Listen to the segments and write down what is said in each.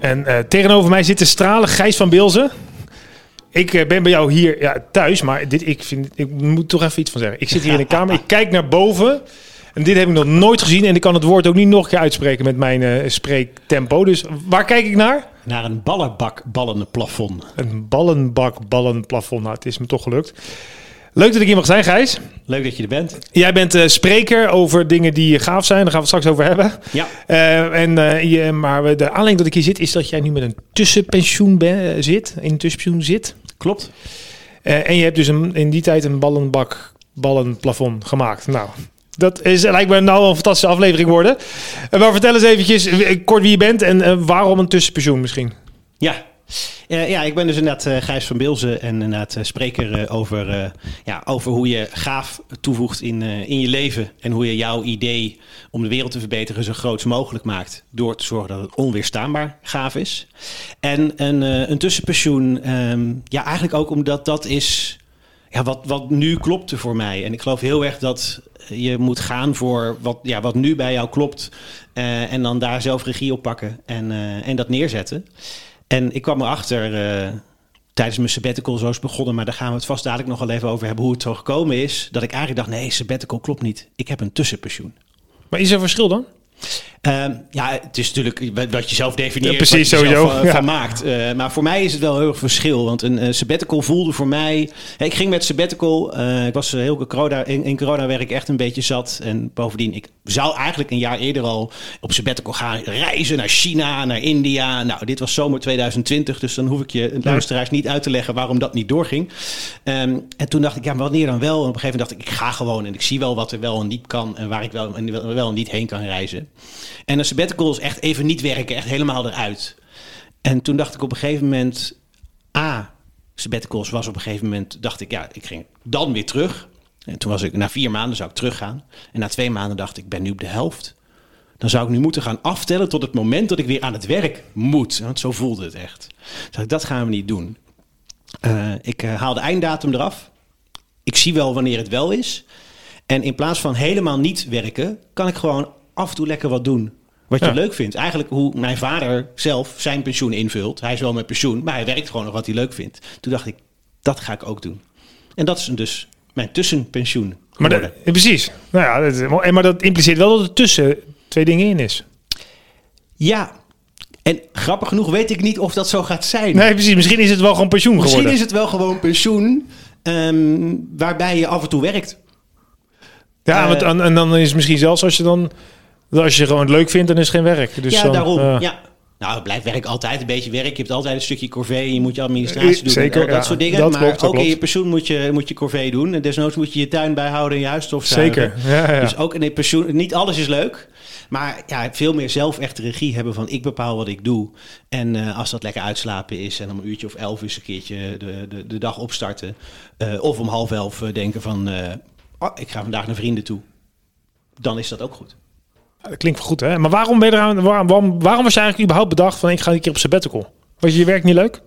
en uh, tegenover mij zit de stralen Gijs van Bilzen. Ik uh, ben bij jou hier ja, thuis, maar dit, ik, vind, ik moet toch even iets van zeggen. Ik zit hier in de kamer, ik kijk naar boven. En dit heb ik nog nooit gezien. En ik kan het woord ook niet nog een keer uitspreken met mijn uh, spreektempo. Dus waar kijk ik naar? Naar een ballenbak ballenplafond. Een ballenbak ballenplafond. Nou, het is me toch gelukt. Leuk dat ik hier mag zijn, Gijs. Leuk dat je er bent. Jij bent uh, spreker over dingen die gaaf zijn. Daar gaan we het straks over hebben. Ja. Uh, en, uh, je, maar de aanleiding dat ik hier zit is dat jij nu met een tussenpensioen ben, zit. In een tussenpensioen zit. Klopt. en je hebt dus een, in die tijd een ballenbak ballenplafond gemaakt. Nou, dat is, lijkt me nou een fantastische aflevering worden. maar vertel eens eventjes kort wie je bent en waarom een tussenpensioen misschien. Ja, uh, ja, ik ben dus inderdaad uh, Gijs van Bilzen en inderdaad uh, spreker over, ja, over hoe je gaaf toevoegt in, in je leven. En hoe je jouw idee om de wereld te verbeteren zo groot mogelijk maakt. Door te zorgen dat het onweerstaanbaar gaaf is. En een, een tussenpensioen, um, ja, eigenlijk ook omdat dat is ja, wat, wat nu klopte voor mij. En ik geloof heel erg dat je moet gaan voor wat, ja, wat nu bij jou klopt. en dan daar zelf regie op pakken en, en dat neerzetten. En ik kwam erachter uh, tijdens mijn sabbatical, zo is begonnen, maar daar gaan we het vast dadelijk nog wel even over hebben hoe het zo gekomen is. Dat ik eigenlijk dacht, nee, sabbatical klopt niet. Ik heb een tussenpensioen. Maar is er verschil dan? Uh, ja, het is natuurlijk wat je zelf definieert, ja, precies, wat je sowieso. zelf uh, van maakt. Uh, maar voor mij is het wel heel erg verschil. Want een sabbatical voelde voor mij... ik ging met sabbatical. ik was heel corona, in, in corona-werk echt een beetje zat. En bovendien, ik zou eigenlijk een jaar eerder al op sabbatical gaan reizen naar China, naar India. Nou, dit was zomer 2020, dus dan hoef ik je luisteraars niet uit te leggen waarom dat niet doorging. Um, en toen dacht ik, ja, wanneer dan wel? En op een gegeven moment dacht ik, ik ga gewoon en ik zie wel wat er wel en niet kan en waar ik wel en, wel en niet heen kan reizen. En een sabbatical is echt even niet werken, echt helemaal eruit. En toen dacht ik op een gegeven moment, A, sabbaticals was op een gegeven moment, dacht ik, ja, ik ging dan weer terug. En toen was ik, na vier maanden zou ik teruggaan. En na twee maanden dacht ik, ik ben nu op de helft. Dan zou ik nu moeten gaan aftellen tot het moment dat ik weer aan het werk moet. Want zo voelde het echt. Dus dat gaan we niet doen. Uh, ik uh, haal de einddatum eraf. Ik zie wel wanneer het wel is. En in plaats van helemaal niet werken, kan ik gewoon af en toe lekker wat doen. Wat je ja. leuk vindt. Eigenlijk hoe mijn vader zelf zijn pensioen invult. Hij is wel met pensioen, maar hij werkt gewoon nog wat hij leuk vindt. Toen dacht ik, dat ga ik ook doen. En dat is dus mijn tussenpensioen. Maar dat, precies. Nou ja, dat, maar dat impliceert wel dat er tussen twee dingen in is. Ja, en grappig genoeg weet ik niet of dat zo gaat zijn. Nee, precies. Misschien is het wel gewoon pensioen Misschien geworden. is het wel gewoon pensioen um, waarbij je af en toe werkt. Ja, uh, en, en dan is het misschien zelfs als je dan... Als je gewoon leuk vindt, dan is het geen werk. Dus ja, dan, daarom. Uh, ja. Nou, het blijft werk altijd een beetje werk. Je hebt altijd een stukje corvée. Je moet je administratie doen. Zeker, dat ja, soort dingen. dat maar klopt, ook in je pensioen moet je, moet je corvée doen. En desnoods moet je je tuin bijhouden en je Zeker, ja, ja. Dus ook in het pensioen. Niet alles is leuk. Maar ja, veel meer zelf echt regie hebben van ik bepaal wat ik doe. En uh, als dat lekker uitslapen is en om een uurtje of elf is een keertje de, de, de dag opstarten. Uh, of om half elf denken van uh, oh, ik ga vandaag naar vrienden toe. Dan is dat ook goed. Dat klinkt goed, hè? Maar waarom, ben je eraan, waarom, waarom, waarom was je eigenlijk überhaupt bedacht van ik ga een keer op sabbatical? Was je je werk niet leuk?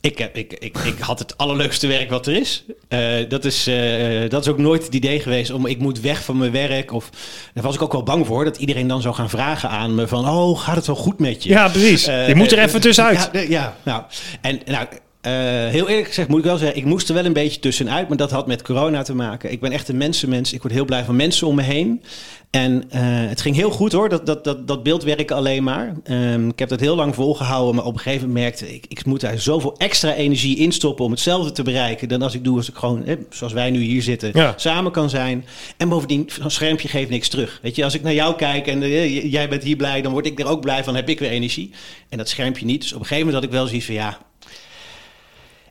Ik, heb, ik, ik, ik had het allerleukste werk wat er is. Uh, dat, is uh, dat is ook nooit het idee geweest om ik moet weg van mijn werk. Of, daar was ik ook wel bang voor dat iedereen dan zou gaan vragen aan me van oh gaat het wel goed met je? Ja precies. Uh, je moet er even tussenuit. Ja, ja nou en nou. Uh, heel eerlijk gezegd moet ik wel zeggen, ik moest er wel een beetje tussenuit, maar dat had met corona te maken. Ik ben echt een mensenmens. Ik word heel blij van mensen om me heen. En uh, het ging heel goed hoor, dat, dat, dat, dat beeldwerken alleen maar. Um, ik heb dat heel lang volgehouden, maar op een gegeven moment merkte ik... ik moet daar zoveel extra energie in stoppen om hetzelfde te bereiken... dan als ik doe als ik gewoon, hè, zoals wij nu hier zitten, ja. samen kan zijn. En bovendien, zo'n schermpje geeft niks terug. Weet je, als ik naar jou kijk en uh, jij bent hier blij... dan word ik er ook blij van, heb ik weer energie. En dat schermpje niet. Dus op een gegeven moment had ik wel zoiets van, ja...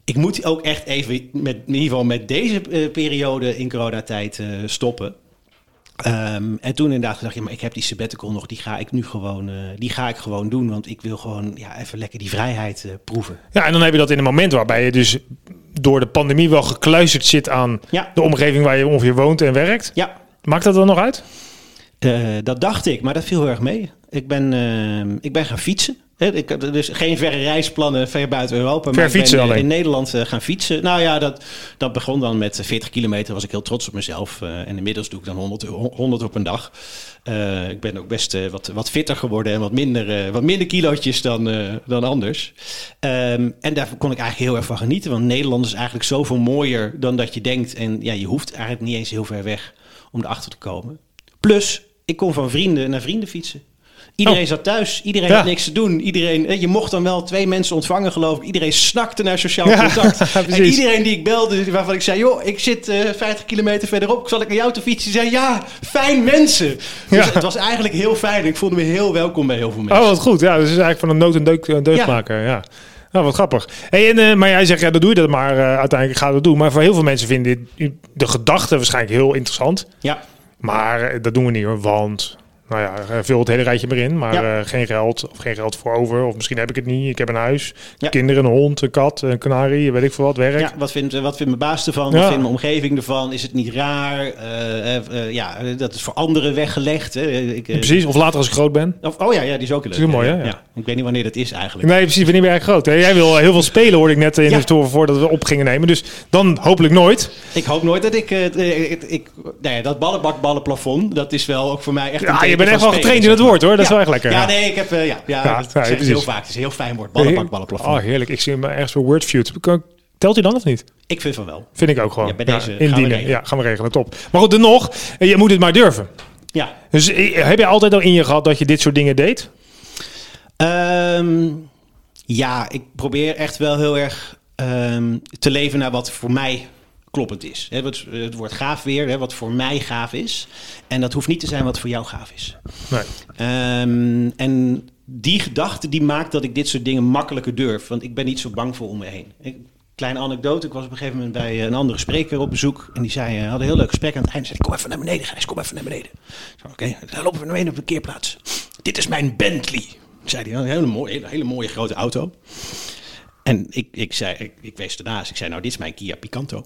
Ik moet ook echt even, met, in ieder geval met deze uh, periode in coronatijd uh, stoppen. Ehm, en toen inderdaad gedacht, ja, maar ik heb die sabbatical nog, die ga ik nu gewoon, eh, die ga ik gewoon doen, want ik wil gewoon ja, even lekker die vrijheid eh, proeven. Ja, en dan heb je dat in een moment waarbij je dus door de pandemie wel gekluisterd zit aan Ja. de omgeving waar je ongeveer woont en werkt. Ja, Maakt dat dan nog uit? Eh, dat dacht ik, maar dat viel heel erg mee. Ik ben, eh, ik ben gaan fietsen. Ik dus geen verre reisplannen ver buiten Europa. Ver maar fietsen ik ben eh, alleen. in Nederland eh, gaan fietsen. Nou ja, dat, dat begon dan met 40 kilometer. Was ik heel trots op mezelf. Eh, en inmiddels doe ik dan 100, 100 op een dag. Eh, ik ben ook best eh, wat, wat fitter geworden en wat minder, eh, wat minder kilootjes dan, eh, dan anders. Ehm, en daar kon ik eigenlijk heel erg van genieten. Want Nederland is eigenlijk zoveel mooier dan dat je denkt. En ja, je hoeft eigenlijk niet eens heel ver weg om erachter te komen. Plus, ik kon van vrienden naar vrienden fietsen. Iedereen Oh. zat thuis, iedereen Ja. had niks te doen. Iedereen, eh, je mocht dan wel twee mensen ontvangen, geloof ik. Iedereen snakte naar sociaal Ja, contact. en iedereen die ik belde, waarvan ik zei: Joh, ik zit eh 50 kilometer verderop, zal ik naar jou te fietsen? Zei: Ja, fijn mensen. Dus Ja. het was eigenlijk heel fijn. Ik voelde me heel welkom bij heel veel mensen. Oh, wat goed. Ja, dus is eigenlijk van een nood een deuk, een deugd Ja. Nou, wat grappig. Hey, en, eh, maar jij zegt, ja, dan doe je dat maar. eh, uiteindelijk ga je dat doen. Maar voor heel veel mensen vinden dit, de gedachte waarschijnlijk heel interessant. Ja, Maar eh, dat doen we niet hoor. Want, nou ja, eh, vul het hele rijtje maar in. Maar Ja. eh, geen geld of geen geld voor over. Of misschien heb ik het niet. Ik heb een huis, Ja. kinderen, een hond, een kat, een kanarie, weet ik veel wat, werk. ja wat, vindt, wat vindt mijn baas ervan? Ja. Wat vindt mijn omgeving ervan? Is het niet raar? Eh, ja, dat is voor anderen weggelegd. Hè? Ik, Precies. Of later als ik groot ben. Of, oh ja, ja, die is ook leuk. is heel mooi, hè? Ja. Ik weet niet wanneer dat is eigenlijk. Nee, precies. Wanneer ben jij groot? Hè? Jij wil heel veel spelen, hoorde ik net in de toren voordat we op gingen nemen. Dus dan hopelijk nooit. Ik hoop nooit dat ik... ik, ik nou ja, dat ballenbakballenplafond, dat is wel ook voor mij echt... een bent van echt wel getraind in het woord hoor. Dat is Ja. wel echt lekker. Ja, nee, ik heb... eh, ja, ja, Ja, dat ja, ik precies. heel vaak. Het is een heel fijn woord. Ballenbakballenplafond. Oh, heerlijk. Ik zie hem ergens voor Wordfeud. Telt hij dan of niet? Ik vind van wel. Vind ik ook gewoon. Ja, bij deze gaan we indienen. regelen. Ja, gaan we regelen. Top. Maar goed, dan nog. eh, Je moet het maar durven. Ja. Dus eh, heb je altijd al in je gehad dat je dit soort dingen deed? Ehm, ja, ik probeer echt wel heel erg ehm, te leven naar wat voor mij kloppend is. Hè, wat, het woord gaaf weer, wat voor mij gaaf is. En dat hoeft niet te zijn wat voor jou gaaf is. Nee. Ehm, en die gedachte die maakt dat ik dit soort dingen makkelijker durf. Want ik ben niet zo bang voor om me heen. Ik, kleine anekdote. Ik was op een gegeven moment bij een andere spreker op bezoek. En die zei, eh, hadden een heel leuk gesprek. Aan het einde zei kom even naar beneden Gijs, kom even naar beneden. Oké, dan lopen we naar beneden op de parkeerplaats. Dit is mijn Bentley. Zei hij, een hele mooie, hele, hele mooie grote auto. En ik, ik, zei, ik, ik wees ernaast. Ik zei, nou, dit is mijn Kia Picanto.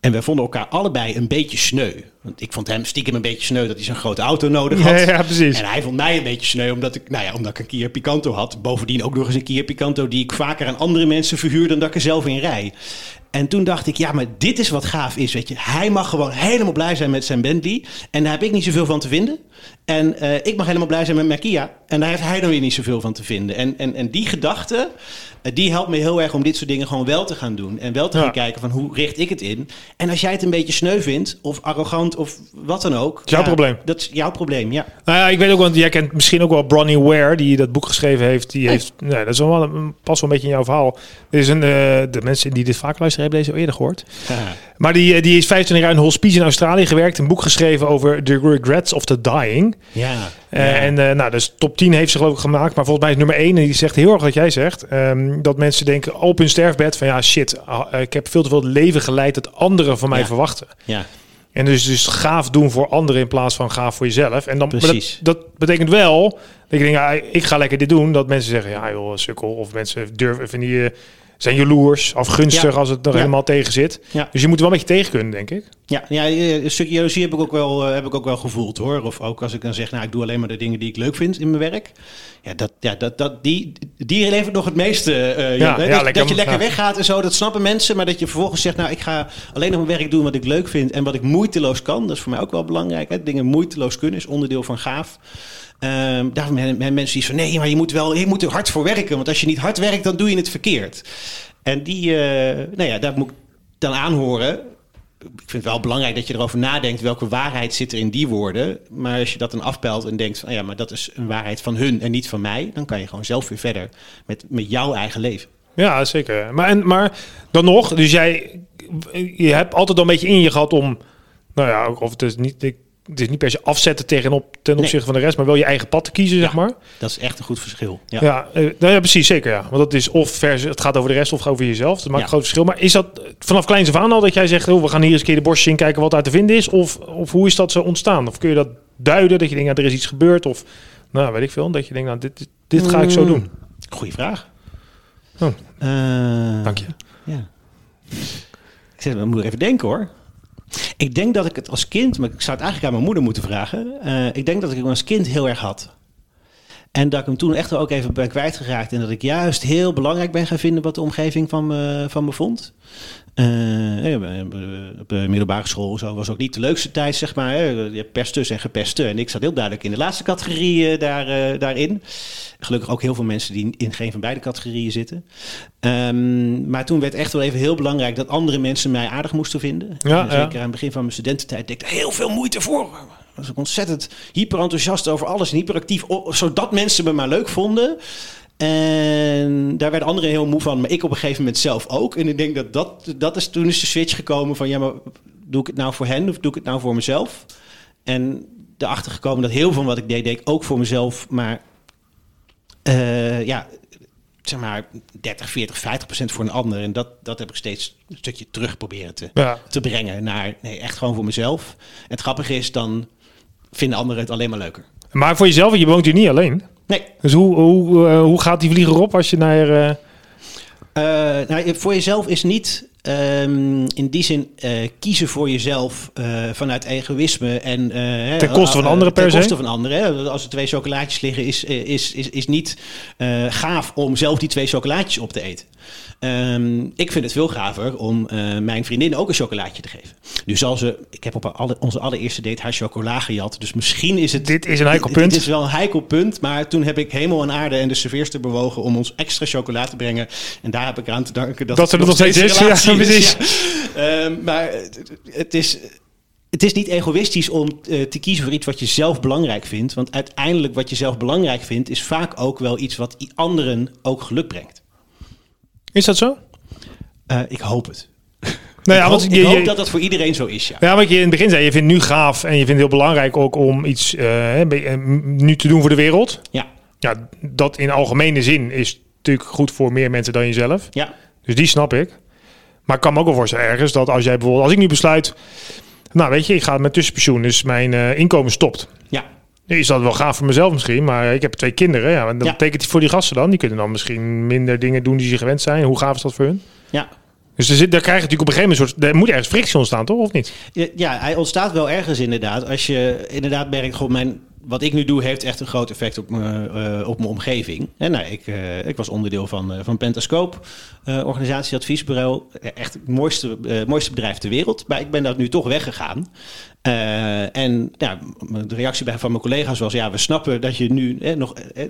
En we vonden elkaar allebei een beetje sneu. Want ik vond hem stiekem een beetje sneu dat hij zo'n grote auto nodig had. Ja, ja, precies. En hij vond mij een beetje sneu omdat ik, nou ja, omdat ik een Kia Picanto had. Bovendien ook nog eens een Kia Picanto die ik vaker aan andere mensen verhuur dan dat ik er zelf in rij. En toen dacht ik, ja, maar dit is wat gaaf is, weet je. Hij mag gewoon helemaal blij zijn met zijn Bentley. En daar heb ik niet zoveel van te vinden. En eh, ik mag helemaal blij zijn met mijn Kia. En daar heeft hij dan weer niet zoveel van te vinden. En, en, en die gedachte, eh, die helpt me heel erg om dit soort dingen gewoon wel te gaan doen. En wel te Ja. gaan kijken van hoe richt ik het in. En als jij het een beetje sneu vindt, of arrogant, of wat dan ook. jouw probleem. Dat is jouw probleem, ja. Nou ja, ik weet ook, want jij kent misschien ook wel Bronnie Ware, die dat boek geschreven heeft. Die heeft, nee, dat is wel een, past wel een beetje in jouw verhaal. Er is een, eh, de mensen die dit vaak luisteren hebben deze al eerder gehoord. Maar die, eh, die is 25 jaar in hospice in Australië gewerkt. Een boek geschreven over The Regrets of the Dying. Ja. Eh, En eh, nou, dus top 10 heeft ze geloof ik gemaakt. Maar volgens mij is nummer 1. En die zegt heel erg wat jij zegt. ehm, dat mensen denken op hun sterfbed van ja shit. ah, ik heb veel te veel leven geleid dat anderen van mij Ja. verwachten. ja. En dus, dus gaaf doen voor anderen in plaats van gaaf voor jezelf. En dan, Precies. Dat, dat betekent wel dat je denkt, ja, ik ga lekker dit doen. Dat mensen zeggen, ja joh, sukkel. Of mensen durven, vinden je, zijn jaloers, afgunstig Ja. als het er Ja. helemaal tegen zit. Ja. Dus je moet wel een beetje tegen kunnen, denk ik. Ja, ja, een stukje jaloezie heb ik, ook wel, eh, heb ik ook wel gevoeld hoor. Of ook als ik dan zeg, nou ik doe alleen maar de dingen die ik leuk vind in mijn werk. Ja, dat, ja dat, dat, die, die levert nog het meeste. eh, Ja, dat, lekker, dat je lekker weggaat en zo, dat snappen mensen. Maar dat je vervolgens zegt, nou ik ga alleen nog mijn werk doen wat ik leuk vind. En wat ik moeiteloos kan. Dat is voor mij ook wel belangrijk. Hè. Dingen moeiteloos kunnen is onderdeel van gaaf. Ehm daarom hebben mensen die van nee, maar je moet wel je moet er hard voor werken. Want als je niet hard werkt, dan doe je het verkeerd. En die, eh, nou ja, daar moet ik dan aanhoren. Ik vind het wel belangrijk dat je erover nadenkt welke waarheid zit er in die woorden. Maar als je dat dan afpelt en denkt van ja, maar dat is een waarheid van hun en niet van mij, dan kan je gewoon zelf weer verder met, met jouw eigen leven. Ja, zeker. Maar, en, maar dan nog, dus jij, je hebt altijd al een beetje in je gehad om, nou ja, of het is niet, het is niet per se afzetten tegenop, ten Nee. opzichte van de rest, maar wel je eigen pad te kiezen, zeg maar. Dat is echt een goed verschil. Ja. Ja, eh, nou ja, precies, zeker ja. Want dat is of vers, het gaat over de rest of over jezelf. Dat maakt een groot verschil. Maar is dat vanaf kleins af aan al dat jij zegt, oh, we gaan hier eens een keer de borstjes in kijken wat daar te vinden is? Of, of hoe is dat zo ontstaan? Of kun je dat duiden, dat je denkt, nou, er is iets gebeurd? Of, nou, weet ik veel, dat je denkt, nou, dit, dit ga ik zo Mm. doen. Goeie vraag. Oh. Eh, Dank je. Ja. Ik ik even denken hoor. Ik denk dat ik het als kind, maar ik zou het eigenlijk aan mijn moeder moeten vragen. eh, ik denk dat ik hem als kind heel erg had. En dat ik hem toen echt ook even ben kwijtgeraakt. En dat ik juist heel belangrijk ben gaan vinden wat de omgeving van me, van me vond. Eh, op de middelbare school zo was ook niet de leukste tijd, zeg maar. Je pestus en gepeste. En ik zat heel duidelijk in de laatste categorie eh, daar, eh, daarin. Gelukkig ook heel veel mensen die in geen van beide categorieën zitten. Ehm, maar toen werd echt wel even heel belangrijk dat andere mensen mij aardig moesten vinden. Ja, En ja. Zeker aan het begin van mijn studententijd deed ik er heel veel moeite voor. Was ontzettend hyper enthousiast over alles en hyperactief, zodat mensen me maar leuk vonden. En daar werden anderen heel moe van, maar ik op een gegeven moment zelf ook. En ik denk dat dat, dat is toen is de switch gekomen van ja, maar doe ik het nou voor hen of doe ik het nou voor mezelf? En erachter gekomen dat heel veel van wat ik deed, deed ik ook voor mezelf. Maar eh, ja, zeg maar 30, 40, 50 procent voor een ander. En dat, dat heb ik steeds een stukje terug proberen te, Ja, te brengen naar nee, echt gewoon voor mezelf. En het grappige is, dan vinden anderen het alleen maar leuker. maar voor jezelf, je woont hier niet alleen. Nee, Dus hoe, hoe, eh, hoe gaat die vlieger op als je naar... eh, Eh, nou, voor jezelf is niet ehm, in die zin eh, kiezen voor jezelf eh, vanuit egoïsme en eh, Ten koste van anderen per ten se? koste van anderen. Hè. Als er twee chocolaatjes liggen, is, is, is, is niet gaaf om zelf die twee chocolaatjes op te eten. Ehm, ik vind het veel gaver om mijn vriendin ook een chocolaatje te geven. Nu zal ze, ik heb op alle, onze allereerste date haar chocola gejat, dus misschien is het dit is een heikel punt. Dit is wel een heikel punt, maar toen heb ik hemel en aarde en de serveerster bewogen om ons extra chocola te brengen. En daar heb ik aan te danken dat, Dat er nog steeds is, ja, precies. ja. Ehm, maar het- is, het is niet egoïstisch om eh, te kiezen voor iets wat je zelf belangrijk vindt. Want uiteindelijk wat je zelf belangrijk vindt, is vaak ook wel iets wat anderen ook geluk brengt. Is dat zo? Eh, ik hoop het. Nou ja, ik hoop, want ik je, hoop je- dat dat voor iedereen zo is, ja. Ja, wat je in het begin zei, je vindt nu gaaf en je vindt het heel belangrijk ook om iets eh, nu te doen voor de wereld. Ja, Ja, dat in algemene zin is natuurlijk goed voor meer mensen dan jezelf. ja. Dus die snap ik. Maar ik kan me ook wel voorstellen ergens dat als jij bijvoorbeeld, als ik nu besluit, nou weet je, ik ga met tussenpensioen, dus mijn eh, inkomen stopt. ja. Is dat wel gaaf voor mezelf misschien, maar ik heb twee kinderen. Ja, en dat Ja. betekent het voor die gasten dan. Die kunnen dan misschien minder dingen doen die ze gewend zijn. Hoe gaaf is dat voor hun? ja. Dus er zit, daar krijg je natuurlijk op een gegeven moment een soort, er moet ergens frictie ontstaan, toch? Of niet? Ja, Ja, hij ontstaat wel ergens inderdaad. Als je inderdaad merkt, gewoon mijn, wat ik nu doe heeft echt een groot effect op, me, eh, op mijn omgeving. En nou, ik, eh, ik was onderdeel van, eh, van Pentascope, eh organisatie adviesbureau. Eh, Echt het mooiste, eh, mooiste bedrijf ter wereld. Maar ik ben daar nu toch weggegaan. Eh, en ja, de reactie bij, van mijn collega's was: ja, we snappen dat je nu eh, nog eh,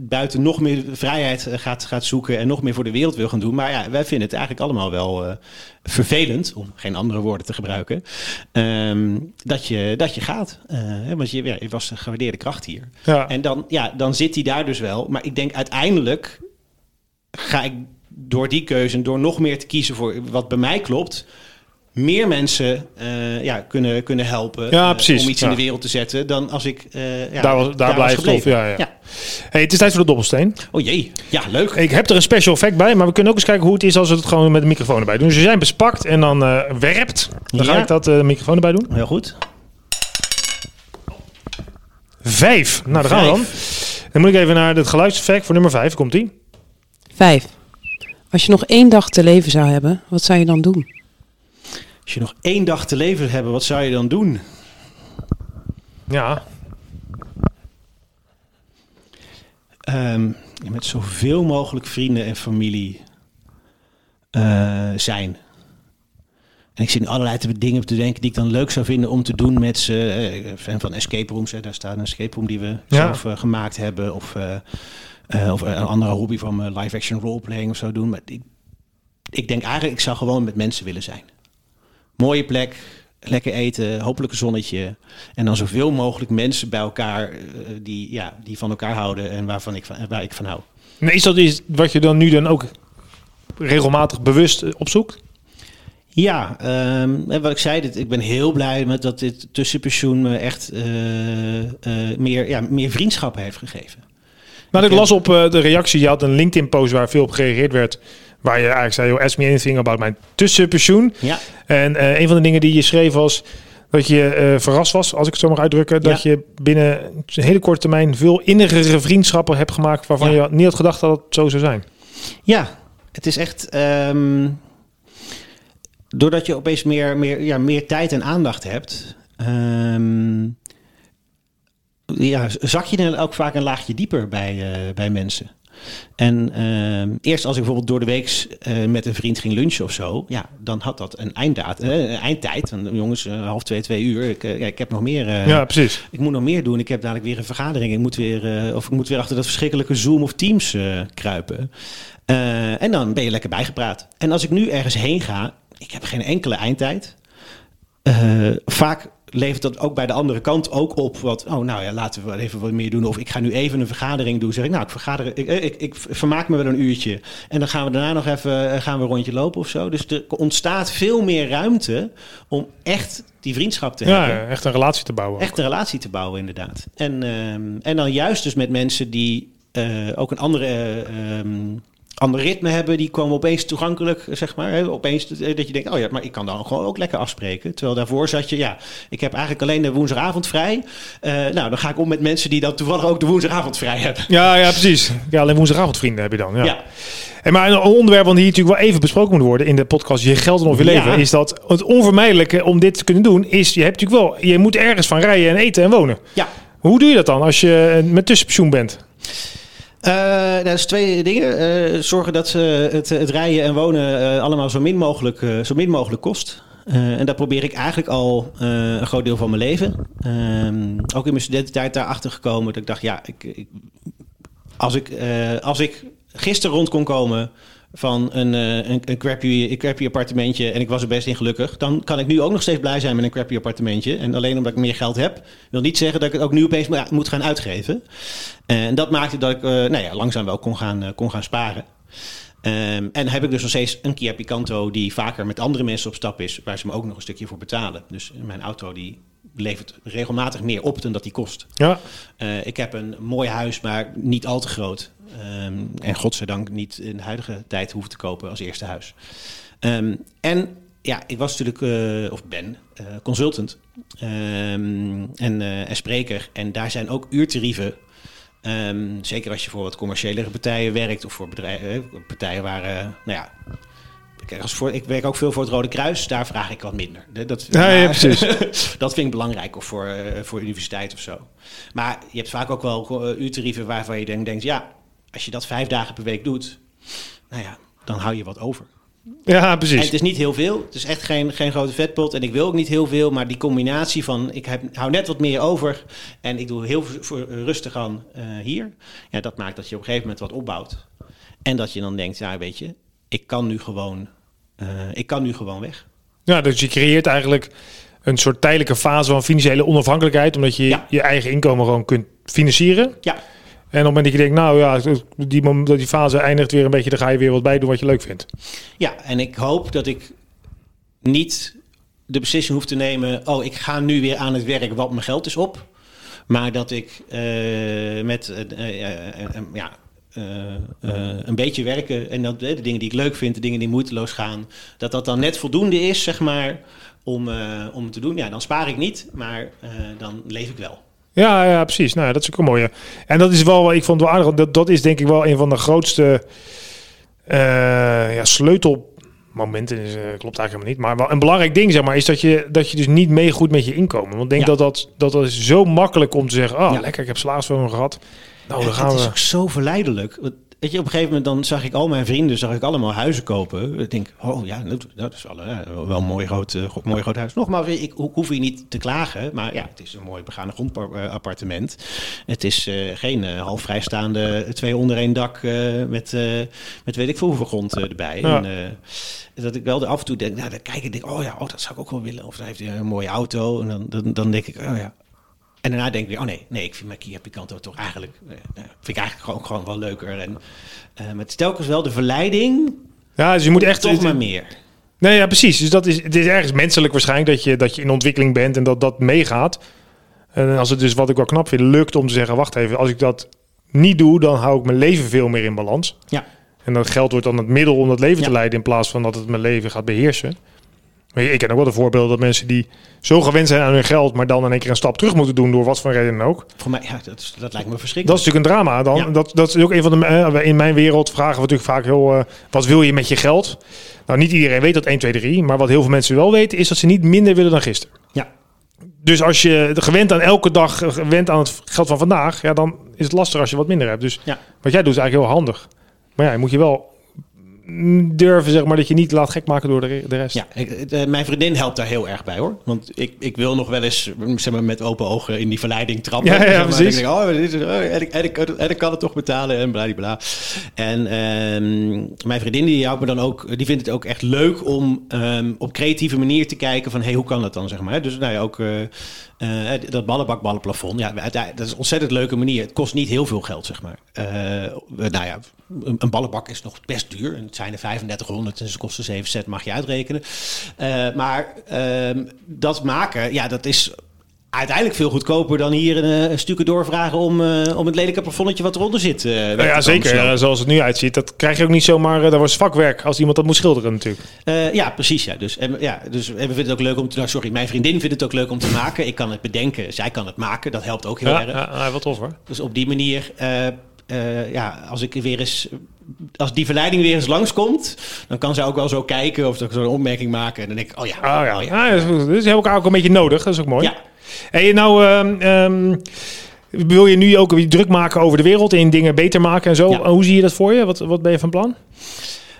buiten nog meer vrijheid gaat, gaat zoeken en nog meer voor de wereld wil gaan doen. Maar ja, wij vinden het eigenlijk allemaal wel vervelend, om geen andere woorden te gebruiken, ehm, dat, je, dat je gaat. Want je, ja, je was een gewaardeerde kracht hier. Ja. En dan, ja, dan zit hij daar dus wel. Maar ik denk uiteindelijk ga ik door die keuze door nog meer te kiezen voor wat bij mij klopt. Meer mensen eh, ja, kunnen, kunnen helpen Ja, eh, om iets ja. in de wereld te zetten dan als ik eh, ja, Daar was- daar blijft of- gebleven. ja, ja. Hey, het is tijd voor de dobbelsteen. Oh jee, ja leuk. Ik heb er een special effect bij, maar we kunnen ook eens kijken hoe het is als we het gewoon met de microfoon erbij doen. Dus als jij bespakt en dan eh, werpt, dan ga ik dat eh, microfoon erbij doen. Heel goed. Vijf. Nou, daar gaan we dan. Dan moet ik even naar het geluidseffect voor nummer vijf. Komt die? Vijf. Als je nog één dag te leven zou hebben, wat zou je dan doen? Als je nog één dag te leven hebt, wat zou je dan doen? Ja. Ehm, met zoveel mogelijk vrienden en familie eh, zijn. En ik zit nu allerlei te- dingen op te denken die ik dan leuk zou vinden om te doen met ze. Eh, fan van escape rooms. Hè. Daar staat een escape room die we Ja. zelf eh, gemaakt hebben. Of, of een andere hobby van live action roleplaying of zo doen. Maar ik, ik denk eigenlijk, ik zou gewoon met mensen willen zijn. Mooie plek, lekker eten, hopelijk een zonnetje. En dan zoveel mogelijk mensen bij elkaar eh, die, ja, die van elkaar houden en waarvan ik van, waar ik van hou. En is dat iets wat je dan nu dan ook regelmatig bewust eh, opzoekt? Ja, en wat ik zei, dit, ik ben heel blij met dat dit tussenpensioen me echt eh, meer, ja, meer vriendschappen heeft gegeven. Nou, ik las op de reactie, je had een LinkedIn-post waar veel op gereageerd werd. Waar je eigenlijk zei, joh, ask me anything about mijn tussenpensioen. Ja, En eh, een van de dingen die je schreef was dat je eh, verrast was, als ik het zo mag uitdrukken, dat je binnen een hele korte termijn veel innigere vriendschappen hebt gemaakt waarvan Ja. je niet had gedacht dat het zo zou zijn. ja het is echt. ehm, doordat je opeens meer, meer, ja, meer tijd en aandacht hebt. ehm, ja, zak je dan ook vaak een laagje dieper bij, eh, bij mensen. En ehm, eerst als ik bijvoorbeeld door de week eh, met een vriend ging lunchen of zo, ja, dan had dat een einddaad, eh, een eindtijd. Want, jongens, eh, half twee, twee uur. Ik, ja, ik heb nog meer. ja, precies. ik moet nog meer doen. Ik heb dadelijk weer een vergadering. Ik moet weer, of ik moet weer achter dat verschrikkelijke Zoom of Teams kruipen. En dan ben je lekker bijgepraat. En als ik nu ergens heen ga, ik heb geen enkele eindtijd. Vaak levert dat ook bij de andere kant ook op wat. Oh, nou ja, laten we even wat meer doen. Of ik ga nu even een vergadering doen. Zeg ik, nou, ik vergader, ik, ik, ik vermaak me wel een uurtje. En dan gaan we daarna nog even eh, gaan we een rondje lopen of zo. Dus er ontstaat veel meer ruimte om echt die vriendschap te hebben. Ja, echt een relatie te bouwen. Echt een relatie te bouwen, inderdaad. En, ehm, en dan juist dus met mensen die eh, ook een andere, eh, ehm, ander ritme hebben. Die komen opeens toegankelijk, zeg maar. Hè? Opeens dat dat je denkt, oh ja, maar ik kan dan gewoon ook lekker afspreken. Terwijl daarvoor zat je, ja, ik heb eigenlijk alleen de woensdagavond vrij. Eh, nou, dan ga ik om met mensen die dan toevallig ook de woensdagavond vrij hebben. Ja, ja, precies. Ja, alleen woensdagavond vrienden heb je dan. Ja. Ja, En maar een onderwerp wat hier natuurlijk wel even besproken moet worden in de podcast Je geld en of je Ja. leven, is dat het onvermijdelijke om dit te kunnen doen, is je hebt natuurlijk wel, je moet ergens van rijden en eten en wonen. ja. Hoe doe je dat dan als je eh, met tussenpensioen bent? Eh, dat is twee dingen. Eh, zorgen dat ze het, het rijden en wonen eh, allemaal zo min mogelijk, eh, zo min mogelijk kost. Eh, en dat probeer ik eigenlijk al eh, een groot deel van mijn leven. Ehm, ook in mijn studententijd daarachter gekomen dat ik dacht, ja, ik, ik, als, ik, eh, als ik gisteren rond kon komen van een, eh, een, een, crappy, een crappy appartementje en ik was er best in gelukkig, dan kan ik nu ook nog steeds blij zijn met een crappy appartementje. En alleen omdat ik meer geld heb, wil niet zeggen dat ik het ook nu opeens moet- gaan uitgeven. En dat maakte dat ik eh, nou ja, langzaam wel kon gaan, eh, kon gaan sparen. Ehm, en heb ik dus nog steeds een Kia Picanto die vaker met andere mensen op stap is, waar ze me ook nog een stukje voor betalen. Dus mijn auto die levert regelmatig meer op dan dat die kost. Ja, Eh, ik heb een mooi huis, maar niet al te groot. Ehm, en godzijdank niet in de huidige tijd hoeven te kopen als eerste huis. Ehm, en ja, ik was natuurlijk, eh, of ben, eh, consultant en, en spreker. En daar zijn ook uurtarieven. Ehm, zeker als je voor wat commerciëlere partijen werkt of voor bedrijven, eh, partijen waar, eh, nou ja. Kijk, als voor, ik werk ook veel voor het Rode Kruis, daar vraag ik wat minder. Dat, Ja, precies. dat vind ik belangrijk, of voor, eh, voor universiteit of zo. Maar je hebt vaak ook wel uh, uurtarieven waarvan je denkt, denkt, ja, als je dat vijf dagen per week doet, nou ja, dan hou je wat over. Ja En precies. het is niet heel veel. Het is echt geen, geen grote vetpot. En ik wil ook niet heel veel. Maar die combinatie van ik heb, hou net wat meer over. En ik doe heel voor- rustig aan eh, hier. Ja, dat maakt dat je op een gegeven moment wat opbouwt. En dat je dan denkt, ja, weet je, ik kan nu gewoon, eh, ik kan nu gewoon weg. Ja, dus je creëert eigenlijk een soort tijdelijke fase van financiële onafhankelijkheid, omdat je Ja. je eigen inkomen gewoon kunt financieren. Ja, En op het moment dat je denkt, nou ja, die, die fase eindigt weer een beetje, dan ga je weer wat bij doen wat je leuk vindt. ja, en ik hoop dat ik niet de beslissing hoef te nemen. Oh, ik ga nu weer aan het werk, want mijn geld is op. Maar dat ik eh, met eh, eh, ja, een beetje werken en dat, de dingen die ik leuk vind, de dingen die moeiteloos gaan, dat dat dan net voldoende is, zeg maar, om, om te doen. Ja, dan spaar ik niet, maar dan leef ik wel. Ja, ja, precies. Nou, dat is ook een mooie. En dat is wel, ik vond het wel aardig. Dat, dat is denk ik wel een van de grootste eh, ja, sleutelmomenten. Is, eh, klopt eigenlijk helemaal niet. Maar wel een belangrijk ding, zeg maar, is dat je, dat je dus niet meegoed met je inkomen. Want ik denk Ja. dat, dat, dat dat is zo makkelijk om te zeggen, oh, Ja. lekker, ik heb salarisverhoging gehad. Nou, dan gaan het is we... ook zo verleidelijk. Weet je, op een gegeven moment dan zag ik al mijn vrienden, zag ik allemaal huizen kopen. Ik denk, oh ja, dat, is wel, eh, wel een mooi groot, eh, mooi groot huis. Nogmaals, ik ho- hoef hier niet te klagen, maar ja, het is een mooi begaande grondappartement. Het is eh, geen eh, half vrijstaande twee onder één dak eh, met, eh, met weet ik veel hoeveel grond eh, erbij. Ja. En, eh, dat ik wel af en toe denk, nou, dan kijk ik en denk, oh ja, oh, dat zou ik ook wel willen. Of dan heeft hij een mooie auto. En dan, dan, dan denk ik, oh ja, en daarna denk ik weer, oh nee, nee, ik vind mijn Kia Picanto toch eigenlijk, eh, nou, vind ik eigenlijk gewoon, gewoon wel leuker. En, eh, maar het is telkens wel de verleiding, Ja, dus je moet echt... toch maar meer. Nee, ja, precies. Dus dat is, het is ergens menselijk waarschijnlijk dat je, dat je in ontwikkeling bent en dat dat meegaat. En als het dus, wat ik wel knap vind, lukt om te zeggen, wacht even, als ik dat niet doe, dan hou ik mijn leven veel meer in balans. Ja. En dat geld wordt dan het middel om dat leven te leiden in plaats van dat het mijn leven gaat beheersen. Maar ik ken ook wel de voorbeelden dat mensen die zo gewend zijn aan hun geld, maar dan in één keer een stap terug moeten doen door wat voor reden dan ook. Voor mij, ja, dat, is- dat lijkt me Dat verschrikkelijk. is natuurlijk een drama. Dan, Ja. dat, dat is ook een van de. eh, in mijn wereld vragen we natuurlijk vaak heel. eh, wat wil je met je geld? Nou, niet iedereen weet dat 1, 2, 3. Maar wat heel veel mensen wel weten, is dat ze niet minder willen dan gisteren. Ja. Dus als je gewend aan elke dag eh, gewend aan het geld van vandaag, ja, dan is het lastig als je wat minder hebt. Dus Ja. wat jij doet is eigenlijk heel handig. Maar ja, je moet je wel durven, zeg maar, dat je niet laat gek maken door de, re- de rest. Ja, ik- eh, mijn vriendin helpt daar heel erg bij hoor. Want ik, ik wil nog wel eens zeg maar, met open ogen in die verleiding trappen. Ja, ja, Zeg maar. precies. Denk ik, oh, dit is, oh, en, ik, en, ik, en ik kan het toch betalen en bladibla. En ehm, mijn vriendin die houdt me dan ook, die vindt het ook echt leuk om ehm, op creatieve manier te kijken van hey, hoe kan dat dan zeg maar. Dus nou ja, ook eh, eh, dat ballenbak, ballenplafond. Ja, dat is een ontzettend leuke manier. Het kost niet heel veel geld zeg maar. Eh, nou ja, een, ballenbak is nog best duur. Het zijn er 3500 en ze kosten 7 cent, mag je uitrekenen. Eh, maar ehm, dat maken, ja, dat is uiteindelijk veel goedkoper dan hier een, een stukje doorvragen om, eh, om het lelijke plafonnetje wat eronder zit. eh, Nou ja, zeker. eh, zoals het nu uitziet. Dat krijg je ook niet zomaar. eh, Dat was vakwerk als iemand dat moet schilderen natuurlijk. Eh, ja, precies. Ja. Dus, en, ja, dus en we vinden het ook leuk om te... Nou, sorry, mijn vriendin vindt het ook leuk om te maken. Ik kan het bedenken, zij kan het maken. Dat helpt ook heel Ja, erg. ja, ja, wat tof hoor. Dus op die manier, eh, ja, als ik weer eens, als die verleiding weer eens langskomt, dan kan zij ook wel zo kijken of zo'n opmerking maken. En dan denk ik, oh ja, Oh ja, oh Ah, ja. dat is goed. Dus hebben elkaar ook een beetje nodig. Dat is ook mooi. Ja. Hey, nou, ehm, ehm, wil je nu ook weer druk maken over de wereld en dingen beter maken en zo? Ja. Hoe zie je dat voor je? Wat, wat ben je van plan?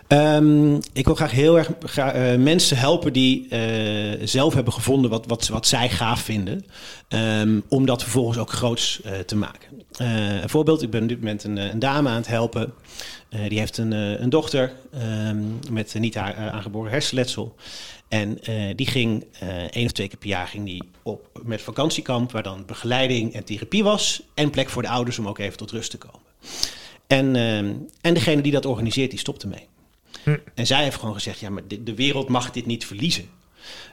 Ehm, ik wil graag heel erg eh, mensen helpen die eh, zelf hebben gevonden wat, wat, wat zij gaaf vinden. Ehm, om dat vervolgens ook groots eh, te maken. Een voorbeeld, ik ben op dit moment een, een dame aan het helpen. Die heeft een, een dochter ehm, met niet haar aangeboren hersenletsel. En die ging één of twee keer per jaar ging die op met vakantiekamp, waar dan begeleiding en therapie was. En plek voor de ouders om ook even tot rust te komen. En, en degene die dat organiseert, die stopte mee. En zij heeft gewoon gezegd: ja, maar de, de wereld mag dit niet verliezen.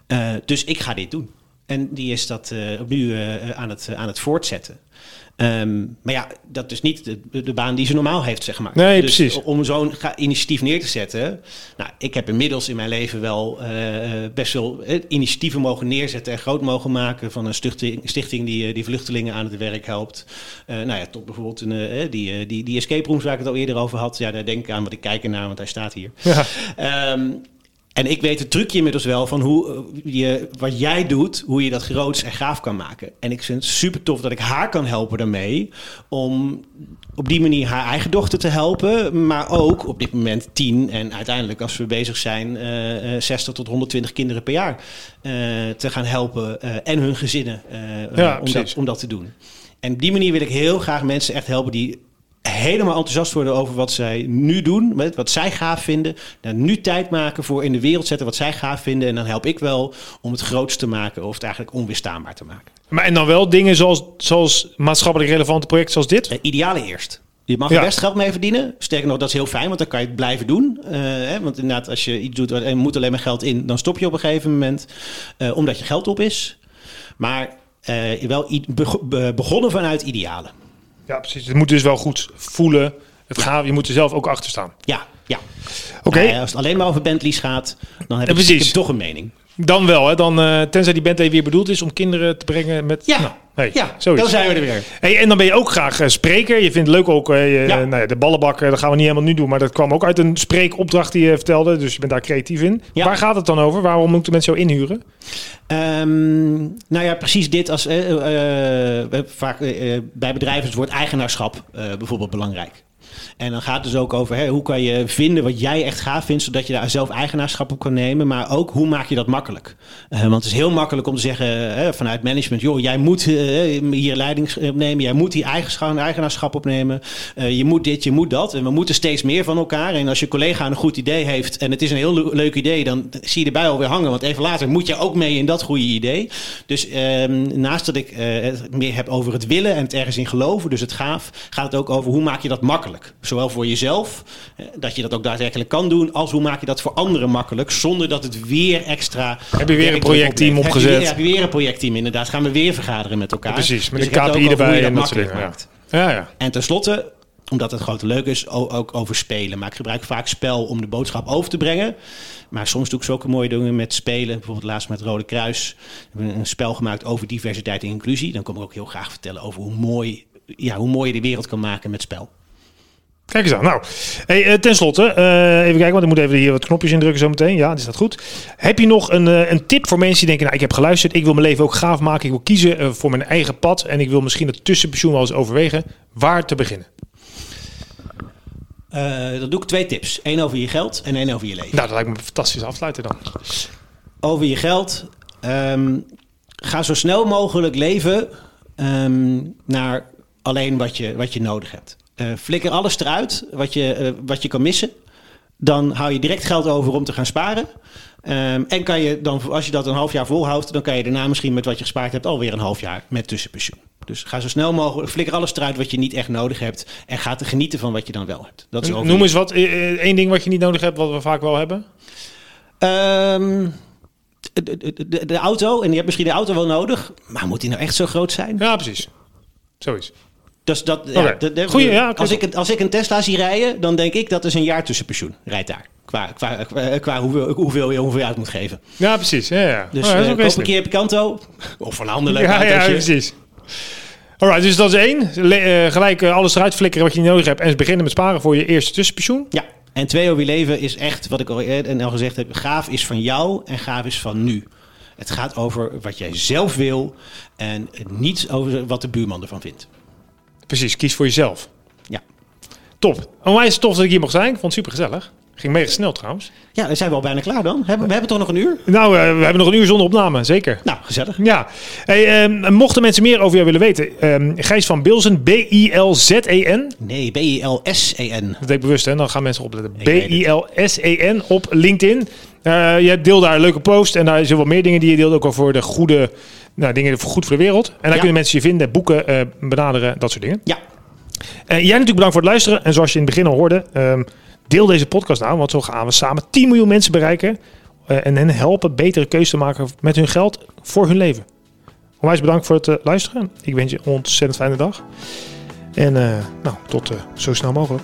Eh, dus ik ga dit doen. En die is dat eh, opnieuw eh, aan, het, aan het voortzetten. Ehm, maar ja, dat is niet de, de baan die ze normaal heeft, zeg maar. Nee, dus precies. Om zo'n initiatief neer te zetten. Nou, ik heb inmiddels in mijn leven wel eh, best veel eh, initiatieven mogen neerzetten en groot mogen maken. Van een stichting, stichting die, eh, die vluchtelingen aan het werk helpt. Eh, nou ja, tot bijvoorbeeld een, eh, die, eh, die, die escape rooms waar ik het al eerder over had. Ja, daar denk ik aan, want ik kijk ernaar, want hij staat hier. Ja. Ehm, en ik weet het trucje inmiddels wel van hoe eh, je, wat jij doet, hoe je dat groots en gaaf kan maken. En ik vind het super tof dat ik haar kan helpen daarmee. Om op die manier haar eigen dochter te helpen. Maar ook op dit moment tien. En uiteindelijk als we bezig zijn, eh, eh, 60 tot 120 kinderen per jaar eh, te gaan helpen. eh, en hun gezinnen eh, Ja, om, dat, om dat te doen. En op die manier wil ik heel graag mensen echt helpen die helemaal enthousiast worden over wat zij nu doen, met wat zij gaaf vinden. Daar nu tijd maken voor in de wereld zetten wat zij gaaf vinden. En dan help ik wel om het groots te maken of het eigenlijk onweerstaanbaar te maken. Maar en dan wel dingen zoals, zoals maatschappelijk relevante projecten zoals dit? Eh, idealen eerst. Je mag Ja. er best geld mee verdienen. Sterker nog, dat is heel fijn, want dan kan je het blijven doen. Eh, hè, want inderdaad, als je iets doet en moet alleen maar geld in, dan stop je op een gegeven moment. eh, omdat je geld op is. Maar wel be- begonnen vanuit idealen. Ja, precies. Het moet dus wel goed voelen. Het gaaf, je moet er zelf ook achter staan. Ja, ja. Oké, Nou ja, als het alleen maar over Bentleys gaat, dan heb Ja, ik toch een mening. Dan wel. Hè. Dan, eh, tenzij die Bentley weer bedoeld is om kinderen te brengen met... Ja, Nou, hey, ja zoiets. dan zijn we er weer. Hey, en dan ben je ook graag eh, spreker. Je vindt het leuk ook eh, Ja. nou ja, de ballenbak. dat gaan we niet helemaal nu doen. Maar dat kwam ook uit een spreekopdracht die je vertelde. Dus je bent daar creatief in. Ja. Waar gaat het dan over? Waarom moeten mensen jou inhuren? Ehm, nou ja, precies dit als vaak bij bedrijven is het woord eigenaarschap bijvoorbeeld belangrijk. En dan gaat het dus ook over hè, hoe kan je vinden wat jij echt gaaf vindt, zodat je daar zelf eigenaarschap op kan nemen. Maar ook hoe maak je dat makkelijk? Eh, want het is heel makkelijk om te zeggen eh, vanuit management: joh, jij moet eh, hier leiding opnemen, jij moet eigenschap, eigenaarschap opnemen. Eh, je moet dit, je moet dat. En we moeten steeds meer van elkaar. En als je collega een goed idee heeft en het is een heel le- leuk idee, dan zie je erbij alweer hangen. Want even later moet je ook mee in dat goede idee. Dus ehm, naast dat ik het meer heb over het willen en het ergens in geloven, dus het gaaf, gaat het ook over hoe maak je dat makkelijk. Makkelijk. Zowel voor jezelf, dat je dat ook daadwerkelijk kan doen, als hoe maak je dat voor anderen makkelijk, zonder dat het weer extra. Heb je weer een projectteam oplevert. Heb je opgezet? weer- Heb je weer een projectteam, inderdaad. Gaan we weer vergaderen met elkaar. Precies, met Dus een KPI erbij en dat soort dingen. Ja. Ja. En tenslotte, omdat het grote leuk is, ook over spelen. Maar ik gebruik vaak spel om de boodschap over te brengen. Maar soms doe ik zulke mooie dingen met spelen. Bijvoorbeeld laatst met Rode Kruis. We hebben een spel gemaakt over diversiteit en inclusie. Dan kom ik ook heel graag vertellen over hoe mooi, ja, hoe mooi je de wereld kan maken met spel. Kijk eens aan. Nou, hey, eh, ten slotte, eh, even kijken, want ik moet even hier wat knopjes indrukken zometeen. Ja, is dat goed. Heb je nog een, eh, een tip voor mensen die denken, nou, ik heb geluisterd, ik wil mijn leven ook gaaf maken, ik wil kiezen voor mijn eigen pad en ik wil misschien het tussenpensioen wel eens overwegen. Waar te beginnen? Dan doe ik twee tips. Eén over je geld en één over je leven. Nou, dat lijkt me een fantastische afsluiter dan. over je geld. Ehm, ga zo snel mogelijk leven ehm, naar alleen wat je, wat je nodig hebt. Eh, flikker alles eruit wat je, eh, wat je kan missen. Dan hou je direct geld over om te gaan sparen. Ehm, en kan je dan, als je dat een half jaar volhoudt, dan kan je daarna misschien met wat je gespaard hebt alweer een half jaar met tussenpensioen. Dus ga zo snel mogelijk, flikker alles eruit wat je niet echt nodig hebt. En ga te genieten van wat je dan wel hebt. Dat is Noem eens wat, eh, één ding wat je niet nodig hebt, wat we vaak wel hebben. Ehm, de, de, de, de auto, en je hebt misschien de auto wel nodig, maar moet die nou echt zo groot zijn? Ja, precies. Zoiets. Dus dat, ja, Goeie, ja, als, ik, een- als ik een Tesla zie rijden, dan denk ik dat is een jaar tussenpensioen. Rijdt daar. Qua, qua, qua, qua hoeveel, hoeveel je je uit moet geven. Ja, precies. Ja, ja. Dus Oh, is eh, koop een keer Picanto. Of een ander leuk Ja, ja, precies. Alright, dus dat is één. Le- eh, gelijk eh, alles eruit flikkeren wat je niet nodig hebt en beginnen met sparen voor je eerste tussenpensioen. Ja, en twee over je leven is echt, wat ik al eerder al gezegd heb, gaaf is van jou en gaaf is van nu. Het gaat over wat jij zelf wil en niet over wat de buurman ervan vindt. Precies, kies voor jezelf. Ja. Top. Onwijs tof dat ik hier mocht zijn. Ik vond het super gezellig. Ging mega snel trouwens. Ja, dan zijn we al bijna klaar dan. Hebben, we hebben toch nog een uur? Nou, eh, we hebben nog een uur zonder opname, zeker. Nou, gezellig. Ja, hey, ehm, mochten mensen meer over jou willen weten, ehm, Gijs van Bilzen, B-I-L-Z-E-N. Nee, B-I-L-S-E-N. Dat deed ik bewust, hè? dan gaan mensen opletten. B-I-L-S-E-N op LinkedIn. Eh je deelt daar een leuke post en daar zijn wel meer dingen die je deelt, ook al voor de goede nou, dingen voor goed voor de wereld. En daar Ja. kunnen mensen je vinden, boeken, eh, benaderen, dat soort dingen. Ja, Eh, jij natuurlijk bedankt voor het luisteren. En zoals je in het begin al hoorde, ehm, deel deze podcast nou, want zo gaan we samen 10 miljoen mensen bereiken. en hen helpen betere keuzes te maken met hun geld voor hun leven. Onwijs bedankt voor het luisteren. Ik wens je een ontzettend fijne dag. En nou, tot zo snel mogelijk.